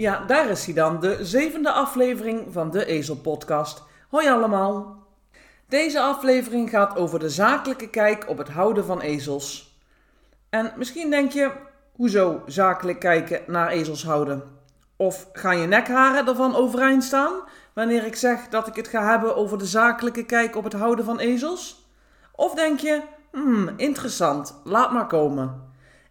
Ja, daar is hij dan, de zevende aflevering van de Ezel Podcast. Hoi allemaal! Deze aflevering gaat over de zakelijke kijk op het houden van ezels. En misschien denk je, hoezo zakelijk kijken naar ezels houden? Of gaan je nekharen ervan overeind staan wanneer ik zeg dat ik het ga hebben over de zakelijke kijk op het houden van ezels? Of denk je, hmm, interessant, laat maar komen.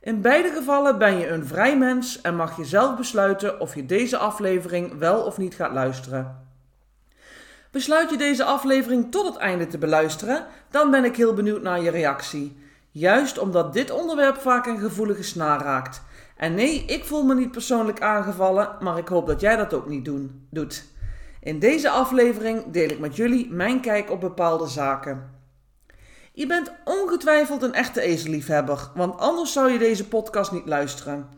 In beide gevallen ben je een vrij mens en mag je zelf besluiten of je deze aflevering wel of niet gaat luisteren. Besluit je deze aflevering tot het einde te beluisteren, dan ben ik heel benieuwd naar je reactie. Juist omdat dit onderwerp vaak een gevoelige snaar raakt. En nee, ik voel me niet persoonlijk aangevallen, maar ik hoop dat jij dat ook niet doet. In deze aflevering deel ik met jullie mijn kijk op bepaalde zaken. Je bent ongetwijfeld een echte ezelliefhebber, want anders zou je deze podcast niet luisteren.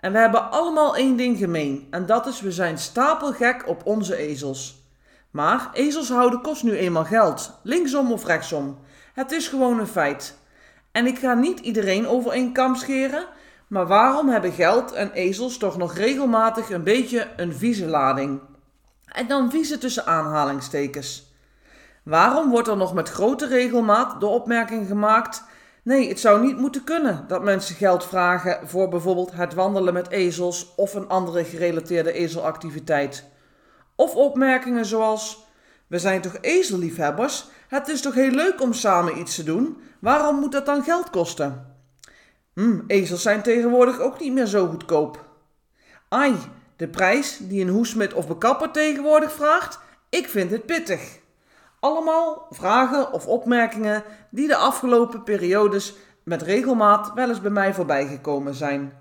En we hebben allemaal één ding gemeen, en dat is we zijn stapelgek op onze ezels. Maar ezels houden kost nu eenmaal geld, linksom of rechtsom. Het is gewoon een feit. En ik ga niet iedereen over één kam scheren, maar waarom hebben geld en ezels toch nog regelmatig een beetje een vieze lading? En dan vieze tussen aanhalingstekens. Waarom wordt er nog met grote regelmaat de opmerking gemaakt: nee, het zou niet moeten kunnen dat mensen geld vragen voor bijvoorbeeld het wandelen met ezels of een andere gerelateerde ezelactiviteit? Of opmerkingen zoals: we zijn toch ezelliefhebbers? Het is toch heel leuk om samen iets te doen? Waarom moet dat dan geld kosten? Hm, ezels zijn tegenwoordig ook niet meer zo goedkoop. Ai, de prijs die een hoesmid of bekapper tegenwoordig vraagt, ik vind het pittig. Allemaal vragen of opmerkingen die de afgelopen periodes met regelmaat wel eens bij mij voorbij gekomen zijn.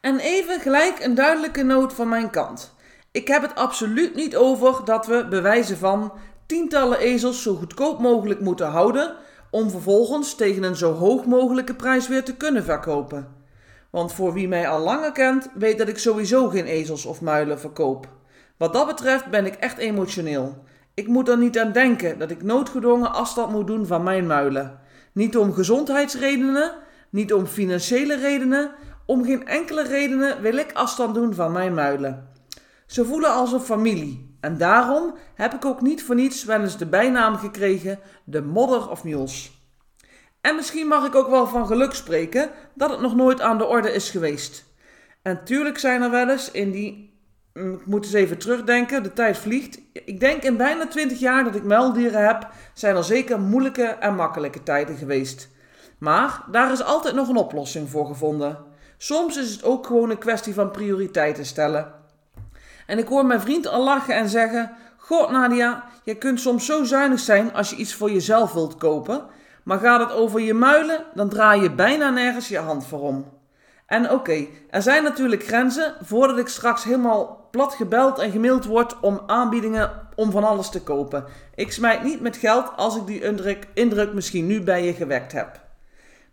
En even gelijk een duidelijke noot van mijn kant. Ik heb het absoluut niet over dat we bewijzen van tientallen ezels zo goedkoop mogelijk moeten houden om vervolgens tegen een zo hoog mogelijke prijs weer te kunnen verkopen. Want voor wie mij al langer kent, weet dat ik sowieso geen ezels of muilen verkoop. Wat dat betreft ben ik echt emotioneel. Ik moet er niet aan denken dat ik noodgedwongen afstand moet doen van mijn muilen. Niet om gezondheidsredenen, niet om financiële redenen, om geen enkele redenen wil ik afstand doen van mijn muilen. Ze voelen als een familie en daarom heb ik ook niet voor niets wel eens de bijnaam gekregen de Modder of Mules. En misschien mag ik ook wel van geluk spreken dat het nog nooit aan de orde is geweest. En tuurlijk zijn er wel eens in die ik moet eens even terugdenken, de tijd vliegt. Ik denk in bijna 20 jaar dat ik muildieren heb, zijn er zeker moeilijke en makkelijke tijden geweest. Maar daar is altijd nog een oplossing voor gevonden. Soms is het ook gewoon een kwestie van prioriteiten stellen. En ik hoor mijn vriend al lachen en zeggen: God Nadia, je kunt soms zo zuinig zijn als je iets voor jezelf wilt kopen. Maar gaat het over je muilen, dan draai je bijna nergens je hand voor om. En oké, er zijn natuurlijk grenzen voordat ik straks helemaal plat gebeld en gemaild word om aanbiedingen om van alles te kopen. Ik smijt niet met geld als ik die indruk, indruk misschien nu bij je gewekt heb.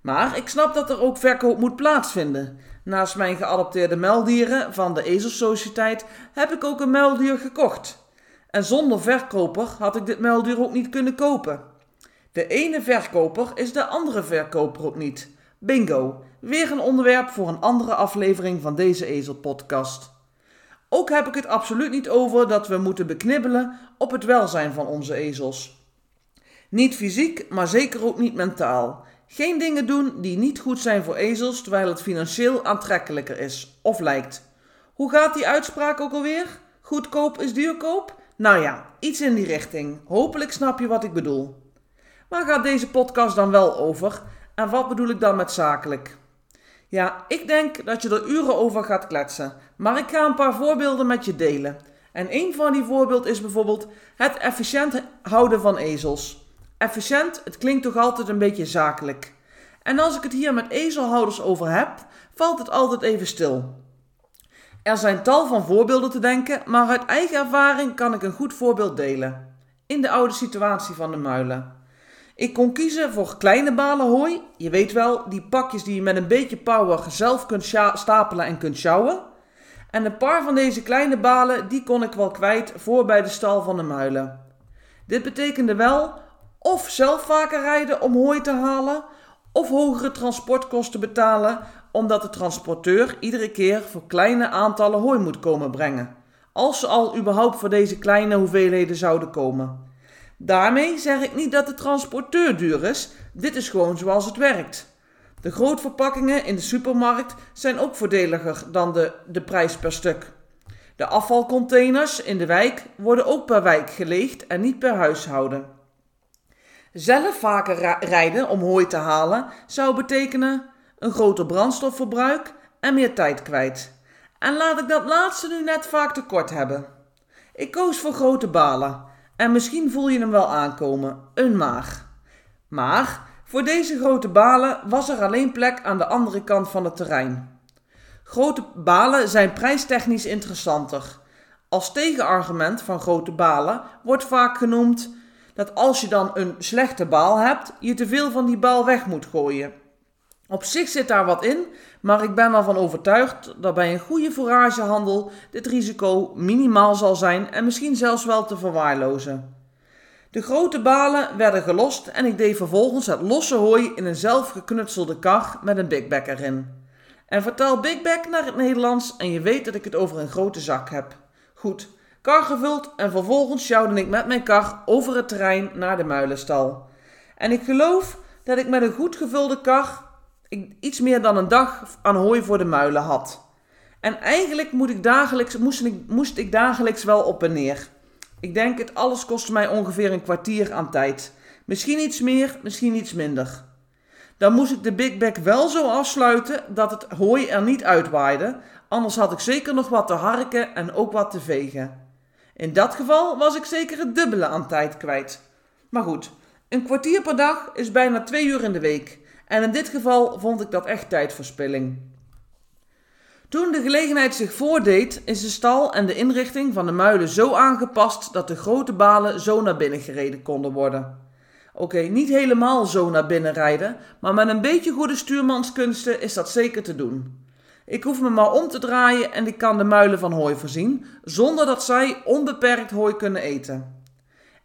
Maar ik snap dat er ook verkoop moet plaatsvinden. Naast mijn geadopteerde meldieren van de Ezelsociëteit heb ik ook een meldier gekocht. En zonder verkoper had ik dit meldier ook niet kunnen kopen. De ene verkoper is de andere verkoper ook niet. Bingo, weer een onderwerp voor een andere aflevering van deze Ezelpodcast. Ook heb ik het absoluut niet over dat we moeten beknibbelen op het welzijn van onze ezels. Niet fysiek, maar zeker ook niet mentaal. Geen dingen doen die niet goed zijn voor ezels terwijl het financieel aantrekkelijker is, of lijkt. Hoe gaat die uitspraak ook alweer? Goedkoop is duurkoop? Nou ja, iets in die richting. Hopelijk snap je wat ik bedoel. Waar gaat deze podcast dan wel over? En wat bedoel ik dan met zakelijk? Ja, ik denk dat je er uren over gaat kletsen, maar ik ga een paar voorbeelden met je delen. En een van die voorbeelden is bijvoorbeeld het efficiënt houden van ezels. Efficiënt, het klinkt toch altijd een beetje zakelijk. En als ik het hier met ezelhouders over heb, valt het altijd even stil. Er zijn tal van voorbeelden te denken, maar uit eigen ervaring kan ik een goed voorbeeld delen. In de oude situatie van de muilen. Ik kon kiezen voor kleine balen hooi. Je weet wel, die pakjes die je met een beetje power zelf kunt stapelen en kunt sjouwen. En een paar van deze kleine balen, die kon ik wel kwijt voor bij de stal van de muilen. Dit betekende wel of zelf vaker rijden om hooi te halen, of hogere transportkosten betalen omdat de transporteur iedere keer voor kleine aantallen hooi moet komen brengen. Als ze al überhaupt voor deze kleine hoeveelheden zouden komen. Daarmee zeg ik niet dat de transporteur duur is, dit is gewoon zoals het werkt. De grootverpakkingen in de supermarkt zijn ook voordeliger dan de, de prijs per stuk. De afvalcontainers in de wijk worden ook per wijk geleegd en niet per huishouden. Zelf vaker rijden om hooi te halen zou betekenen een groter brandstofverbruik en meer tijd kwijt. En laat ik dat laatste nu net vaak tekort hebben. Ik koos voor grote balen en misschien voel je hem wel aankomen, een maag. Maar voor deze grote balen was er alleen plek aan de andere kant van het terrein. Grote balen zijn prijstechnisch interessanter. Als tegenargument van grote balen wordt vaak genoemd dat als je dan een slechte baal hebt, je te veel van die baal weg moet gooien. Op zich zit daar wat in, maar ik ben ervan overtuigd dat bij een goede foragehandel dit risico minimaal zal zijn en misschien zelfs wel te verwaarlozen. De grote balen werden gelost en ik deed vervolgens het losse hooi in een zelfgeknutselde kar met een Big Bag erin. En vertaal Big Bag naar het Nederlands en je weet dat ik het over een grote zak heb. Goed, kar gevuld en vervolgens sjouwde ik met mijn kar over het terrein naar de muilenstal. En ik geloof dat ik met een goed gevulde kar iets meer dan een dag aan hooi voor de muilen had. En eigenlijk moet ik dagelijks, moest, ik, moest ik dagelijks wel op en neer. Ik denk het alles kostte mij ongeveer een kwartier aan tijd. Misschien iets meer, misschien iets minder. Dan moest ik de Big Bag wel zo afsluiten dat het hooi er niet uitwaaide, anders had ik zeker nog wat te harken en ook wat te vegen. In dat geval was ik zeker het dubbele aan tijd kwijt. Maar goed, een kwartier per dag is bijna twee uur in de week. En in dit geval vond ik dat echt tijdverspilling. Toen de gelegenheid zich voordeed, is de stal en de inrichting van de muilen zo aangepast dat de grote balen zo naar binnen gereden konden worden. Oké, niet helemaal zo naar binnen rijden, maar met een beetje goede stuurmanskunsten is dat zeker te doen. Ik hoef me maar om te draaien en ik kan de muilen van hooi voorzien, zonder dat zij onbeperkt hooi kunnen eten.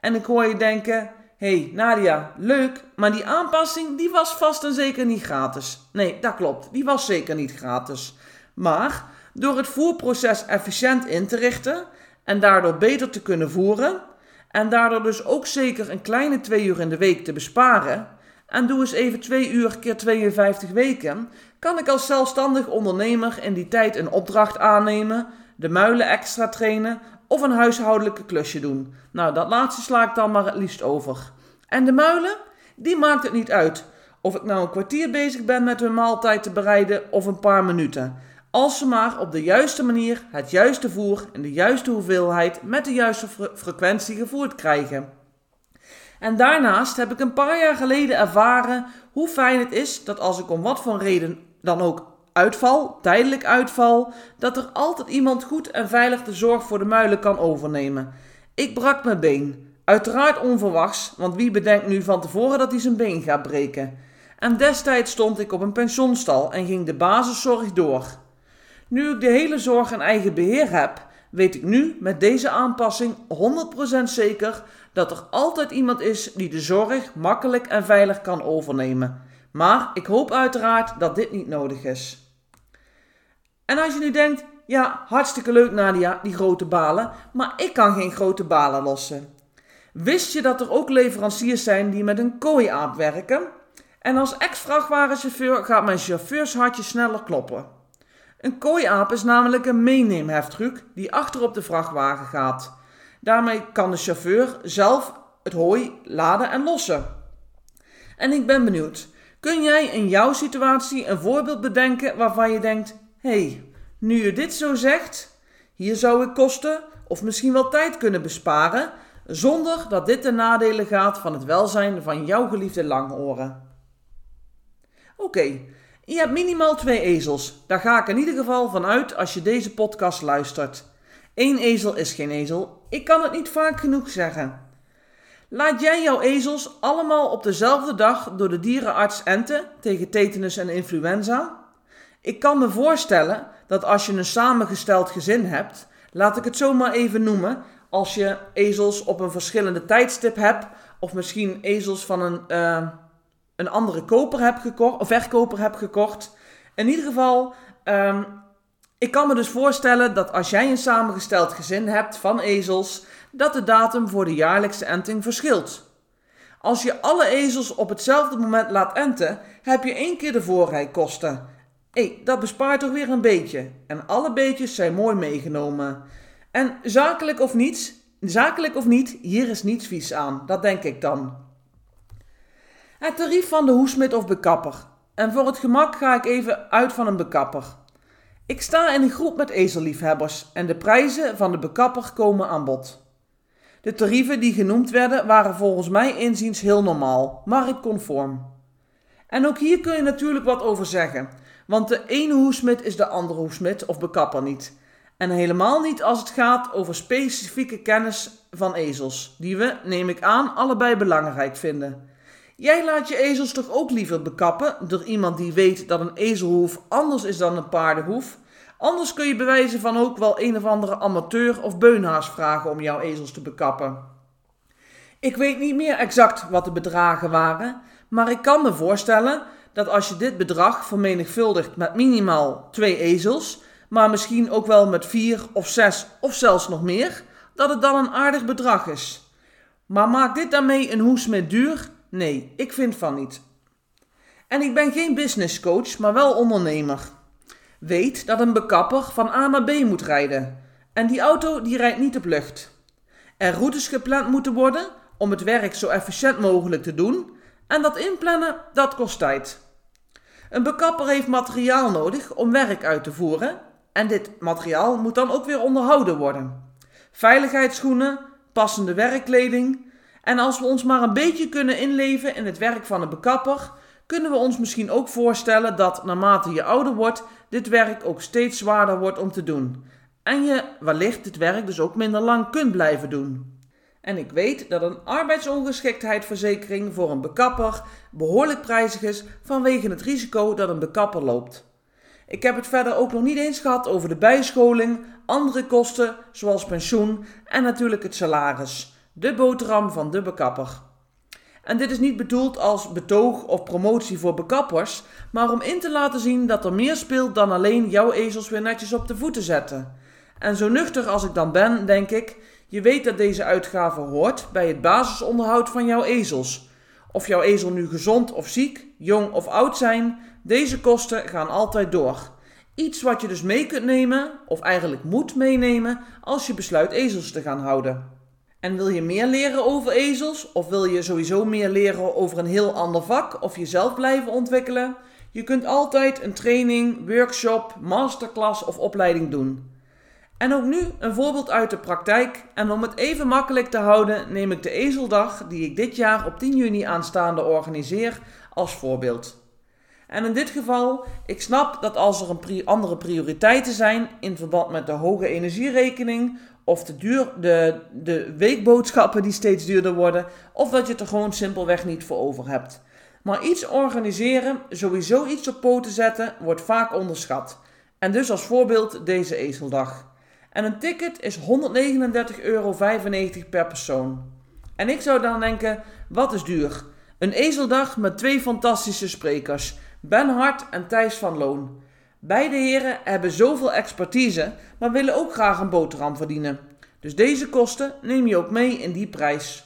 En ik hoor je denken, hey, Nadia, leuk, maar die aanpassing die was vast en zeker niet gratis. Nee, dat klopt, die was zeker niet gratis. Maar door het voerproces efficiënt in te richten en daardoor beter te kunnen voeren en daardoor dus ook zeker een kleine twee uur in de week te besparen en doe eens even twee uur keer 52 weken, kan ik als zelfstandig ondernemer in die tijd een opdracht aannemen, de muilen extra trainen of een huishoudelijke klusje doen. Nou, dat laatste sla ik dan maar het liefst over. En de muilen, die maakt het niet uit. Of ik nou een kwartier bezig ben met hun maaltijd te bereiden of een paar minuten. Als ze maar op de juiste manier het juiste voer en de juiste hoeveelheid met de juiste frequentie gevoerd krijgen. En daarnaast heb ik een paar jaar geleden ervaren hoe fijn het is dat als ik om wat voor reden dan ook uitval, tijdelijk uitval, dat er altijd iemand goed en veilig de zorg voor de muilen kan overnemen. Ik brak mijn been. Uiteraard onverwachts, want wie bedenkt nu van tevoren dat hij zijn been gaat breken? En destijds stond ik op een pensionstal en ging de basiszorg door. Nu ik de hele zorg en eigen beheer heb, weet ik nu met deze aanpassing 100% zeker dat er altijd iemand is die de zorg makkelijk en veilig kan overnemen. Maar ik hoop uiteraard dat dit niet nodig is. En als je nu denkt, ja, hartstikke leuk Nadia, die grote balen, maar ik kan geen grote balen lossen. Wist je dat er ook leveranciers zijn die met een kooiaap werken? En als ex-vrachtwagenchauffeur gaat mijn chauffeurshartje sneller kloppen. Een kooiaap is namelijk een meeneemheftruck die achter op de vrachtwagen gaat. Daarmee kan de chauffeur zelf het hooi laden en lossen. En ik ben benieuwd, kun jij in jouw situatie een voorbeeld bedenken waarvan je denkt: hé, hey, nu je dit zo zegt, hier zou ik kosten of misschien wel tijd kunnen besparen, zonder dat dit ten nadele gaat van het welzijn van jouw geliefde langoren? Oké, Je hebt minimaal twee ezels. Daar ga ik in ieder geval van uit als je deze podcast luistert. Eén ezel is geen ezel. Ik kan het niet vaak genoeg zeggen. Laat jij jouw ezels allemaal op dezelfde dag door de dierenarts enten tegen tetanus en influenza? Ik kan me voorstellen dat als je een samengesteld gezin hebt, laat ik het zomaar even noemen, als je ezels op een verschillende tijdstip hebt, of misschien ezels van een, uh, een andere koper hebt gekocht, of verkoper hebt gekocht. In ieder geval, um, ik kan me dus voorstellen dat als jij een samengesteld gezin hebt van ezels, dat de datum voor de jaarlijkse enting verschilt. Als je alle ezels op hetzelfde moment laat enten, heb je één keer de voorrijkosten. Hé, dat bespaart toch weer een beetje. En alle beetjes zijn mooi meegenomen. En zakelijk of niet, zakelijk of niet, hier is niets vies aan. Dat denk ik dan. Het tarief van de hoesmid of bekapper. En voor het gemak ga ik even uit van een bekapper. Ik sta in een groep met ezelliefhebbers en de prijzen van de bekapper komen aan bod. De tarieven die genoemd werden waren volgens mij inziens heel normaal, marktconform. En ook hier kun je natuurlijk wat over zeggen, want de ene hoesmid is de andere hoesmid of bekapper niet. En helemaal niet als het gaat over specifieke kennis van ezels, die we, neem ik aan, allebei belangrijk vinden. Jij laat je ezels toch ook liever bekappen door iemand die weet dat een ezelhoef anders is dan een paardenhoef? Anders kun je bewijzen van ook wel een of andere amateur of beunhaas vragen om jouw ezels te bekappen. Ik weet niet meer exact wat de bedragen waren, maar ik kan me voorstellen dat als je dit bedrag vermenigvuldigt met minimaal twee ezels, maar misschien ook wel met vier of zes of zelfs nog meer, dat het dan een aardig bedrag is. Maar maakt dit daarmee een hoes met duur? Nee, ik vind van niet. En ik ben geen business coach, maar wel ondernemer. Weet dat een bekapper van A naar B moet rijden. En die auto die rijdt niet op lucht. Er routes gepland moeten worden om het werk zo efficiënt mogelijk te doen. En dat inplannen, dat kost tijd. Een bekapper heeft materiaal nodig om werk uit te voeren. En dit materiaal moet dan ook weer onderhouden worden. Veiligheidsschoenen, passende werkkleding, en als we ons maar een beetje kunnen inleven in het werk van een bekapper, kunnen we ons misschien ook voorstellen dat naarmate je ouder wordt, dit werk ook steeds zwaarder wordt om te doen. En je wellicht dit werk dus ook minder lang kunt blijven doen. En ik weet dat een arbeidsongeschiktheidsverzekering voor een bekapper behoorlijk prijzig is vanwege het risico dat een bekapper loopt. Ik heb het verder ook nog niet eens gehad over de bijscholing, andere kosten zoals pensioen en natuurlijk het salaris de boterham van de bekapper. En dit is niet bedoeld als betoog of promotie voor bekappers, maar om in te laten zien dat er meer speelt dan alleen jouw ezels weer netjes op de voeten zetten. En zo nuchter als ik dan ben, denk ik, je weet dat deze uitgave hoort bij het basisonderhoud van jouw ezels. Of jouw ezel nu gezond of ziek, jong of oud zijn, deze kosten gaan altijd door. Iets wat je dus mee kunt nemen, of eigenlijk moet meenemen, als je besluit ezels te gaan houden. En wil je meer leren over ezels? Of wil je sowieso meer leren over een heel ander vak? Of jezelf blijven ontwikkelen? Je kunt altijd een training, workshop, masterclass of opleiding doen. En ook nu een voorbeeld uit de praktijk. En om het even makkelijk te houden, neem ik de Ezeldag, die ik dit jaar op 10 juni aanstaande organiseer, als voorbeeld. En in dit geval, ik snap dat als er een andere prioriteiten zijn in verband met de hoge energierekening of de, duur, de, de weekboodschappen die steeds duurder worden, of dat je het er gewoon simpelweg niet voor over hebt. Maar iets organiseren, sowieso iets op poten zetten, wordt vaak onderschat. En dus als voorbeeld deze ezeldag. En een ticket is 139,95 euro per persoon. En ik zou dan denken, wat is duur? Een ezeldag met twee fantastische sprekers, Ben Hart en Thijs van Loon. Beide heren hebben zoveel expertise, maar willen ook graag een boterham verdienen. Dus deze kosten neem je ook mee in die prijs.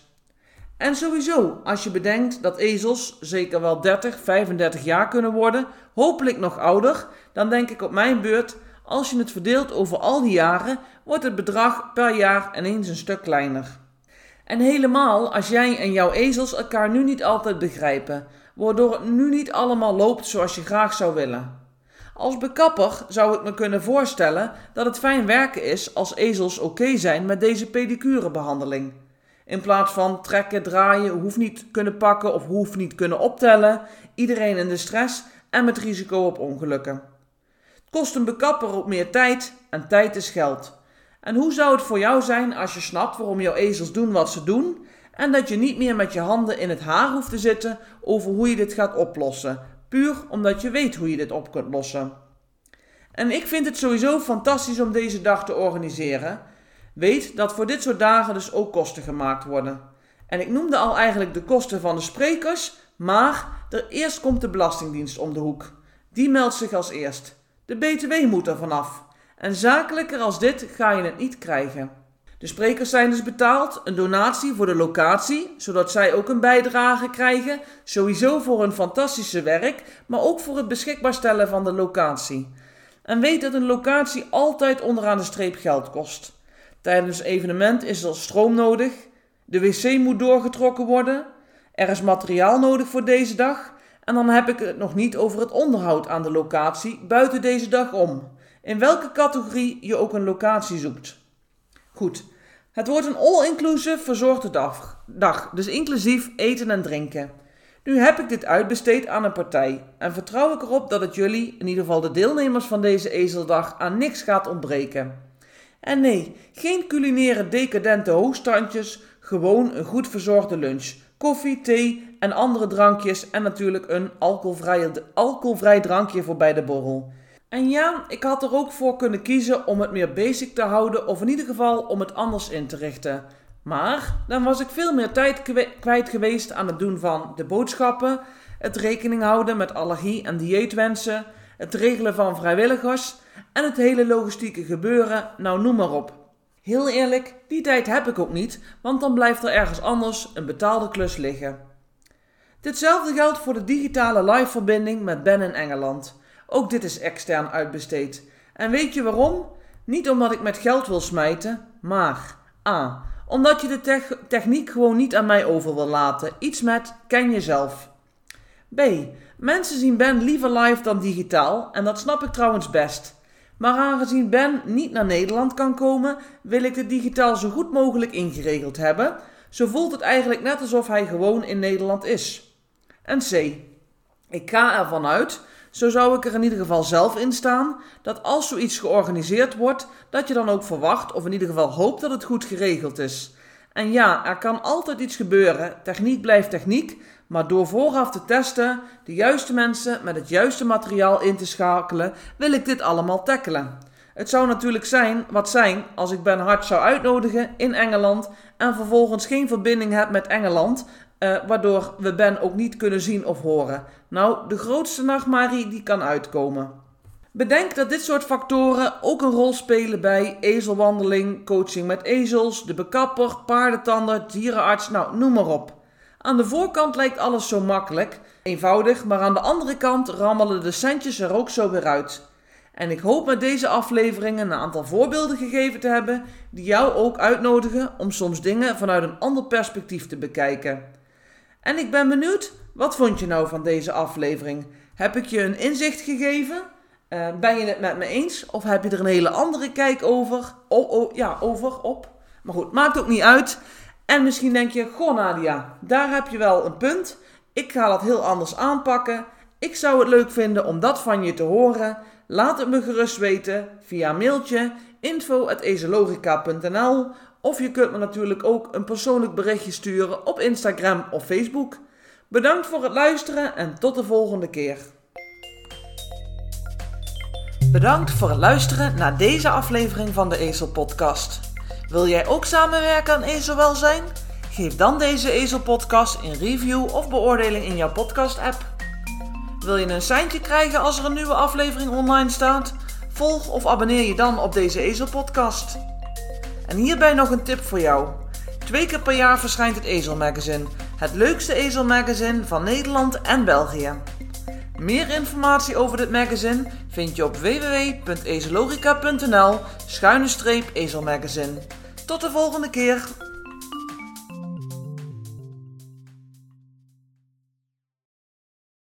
En sowieso, als je bedenkt dat ezels zeker wel 30, 35 jaar kunnen worden, hopelijk nog ouder, dan denk ik op mijn beurt, als je het verdeelt over al die jaren, wordt het bedrag per jaar ineens een stuk kleiner. En helemaal als jij en jouw ezels elkaar nu niet altijd begrijpen, waardoor het nu niet allemaal loopt zoals je graag zou willen. Als bekapper zou ik me kunnen voorstellen dat het fijn werken is als ezels oké zijn met deze pedicurebehandeling. In plaats van trekken, draaien, hoeft niet kunnen pakken of hoeft niet kunnen optellen, iedereen in de stress en met risico op ongelukken. Het kost een bekapper ook meer tijd en tijd is geld. En hoe zou het voor jou zijn als je snapt waarom jouw ezels doen wat ze doen en dat je niet meer met je handen in het haar hoeft te zitten over hoe je dit gaat oplossen, puur omdat je weet hoe je dit op kunt lossen? En ik vind het sowieso fantastisch om deze dag te organiseren. Weet dat voor dit soort dagen dus ook kosten gemaakt worden. En ik noemde al eigenlijk de kosten van de sprekers, maar er eerst komt de Belastingdienst om de hoek. Die meldt zich als eerst. De BTW moet er vanaf. En zakelijker als dit ga je het niet krijgen. De sprekers zijn dus betaald, een donatie voor de locatie, zodat zij ook een bijdrage krijgen, sowieso voor hun fantastische werk, maar ook voor het beschikbaar stellen van de locatie. En weet dat een locatie altijd onderaan de streep geld kost. Tijdens een evenement is er stroom nodig, de wc moet doorgetrokken worden, er is materiaal nodig voor deze dag en dan heb ik het nog niet over het onderhoud aan de locatie buiten deze dag om. In welke categorie je ook een locatie zoekt. Goed, het wordt een all-inclusive verzorgde dag, dus inclusief eten en drinken. Nu heb ik dit uitbesteed aan een partij en vertrouw ik erop dat het jullie, in ieder geval de deelnemers van deze ezeldag, aan niks gaat ontbreken. En nee, geen culinaire decadente hoogstandjes, gewoon een goed verzorgde lunch. Koffie, thee en andere drankjes en natuurlijk een alcoholvrij, alcoholvrij drankje voor bij de borrel. En ja, ik had er ook voor kunnen kiezen om het meer basic te houden of in ieder geval om het anders in te richten. Maar dan was ik veel meer tijd kwijt geweest aan het doen van de boodschappen, het rekening houden met allergie- en dieetwensen, het regelen van vrijwilligers en het hele logistieke gebeuren, nou noem maar op. Heel eerlijk, die tijd heb ik ook niet, want dan blijft er ergens anders een betaalde klus liggen. Ditzelfde geldt voor de digitale live-verbinding met Ben in Engeland. Ook dit is extern uitbesteed. En weet je waarom? Niet omdat ik met geld wil smijten, maar A. Omdat je de techniek gewoon niet aan mij over wil laten. Iets met ken jezelf. B. Mensen zien Ben liever live dan digitaal en dat snap ik trouwens best. Maar aangezien Ben niet naar Nederland kan komen, wil ik het digitaal zo goed mogelijk ingeregeld hebben. Zo voelt het eigenlijk net alsof hij gewoon in Nederland is. En C. Ik ga ervan uit zo zou ik er in ieder geval zelf in staan dat als zoiets georganiseerd wordt, dat je dan ook verwacht of in ieder geval hoopt dat het goed geregeld is. En ja, er kan altijd iets gebeuren. Techniek blijft techniek, maar door vooraf te testen, de juiste mensen met het juiste materiaal in te schakelen, wil ik dit allemaal tackelen. Het zou natuurlijk zijn wat zijn als ik Ben Hart zou uitnodigen in Engeland en vervolgens geen verbinding heb met Engeland uh, waardoor we Ben ook niet kunnen zien of horen. Nou, de grootste nachtmarie die kan uitkomen. Bedenk dat dit soort factoren ook een rol spelen bij ezelwandeling, coaching met ezels, de bekapper, paardentander, dierenarts, nou noem maar op. Aan de voorkant lijkt alles zo makkelijk, eenvoudig, maar aan de andere kant rammelen de centjes er ook zo weer uit. En ik hoop met deze afleveringen een aantal voorbeelden gegeven te hebben die jou ook uitnodigen om soms dingen vanuit een ander perspectief te bekijken. En ik ben benieuwd, wat vond je nou van deze aflevering? Heb ik je een inzicht gegeven? Uh, ben je het met me eens? Of heb je er een hele andere kijk over? Oh, oh, ja, over, op. Maar goed, maakt ook niet uit. En misschien denk je, goh Nadia, daar heb je wel een punt. Ik ga dat heel anders aanpakken. Ik zou het leuk vinden om dat van je te horen. Laat het me gerust weten via mailtje info.ezelogica.nl of je kunt me natuurlijk ook een persoonlijk berichtje sturen op Instagram of Facebook. Bedankt voor het luisteren en tot de volgende keer. Bedankt voor het luisteren naar deze aflevering van de Ezel Podcast. Wil jij ook samenwerken aan ezelwelzijn? Geef dan deze Ezel Podcast een review of beoordeling in jouw podcast app. Wil je een seintje krijgen als er een nieuwe aflevering online staat? Volg of abonneer je dan op deze Ezel Podcast. En hierbij nog een tip voor jou. Twee keer per jaar verschijnt het Ezelmagazine, het leukste ezelmagazine van Nederland en België. Meer informatie over dit magazine vind je op www.ezelogica.nl schuine ezelmagazine. Tot de volgende keer!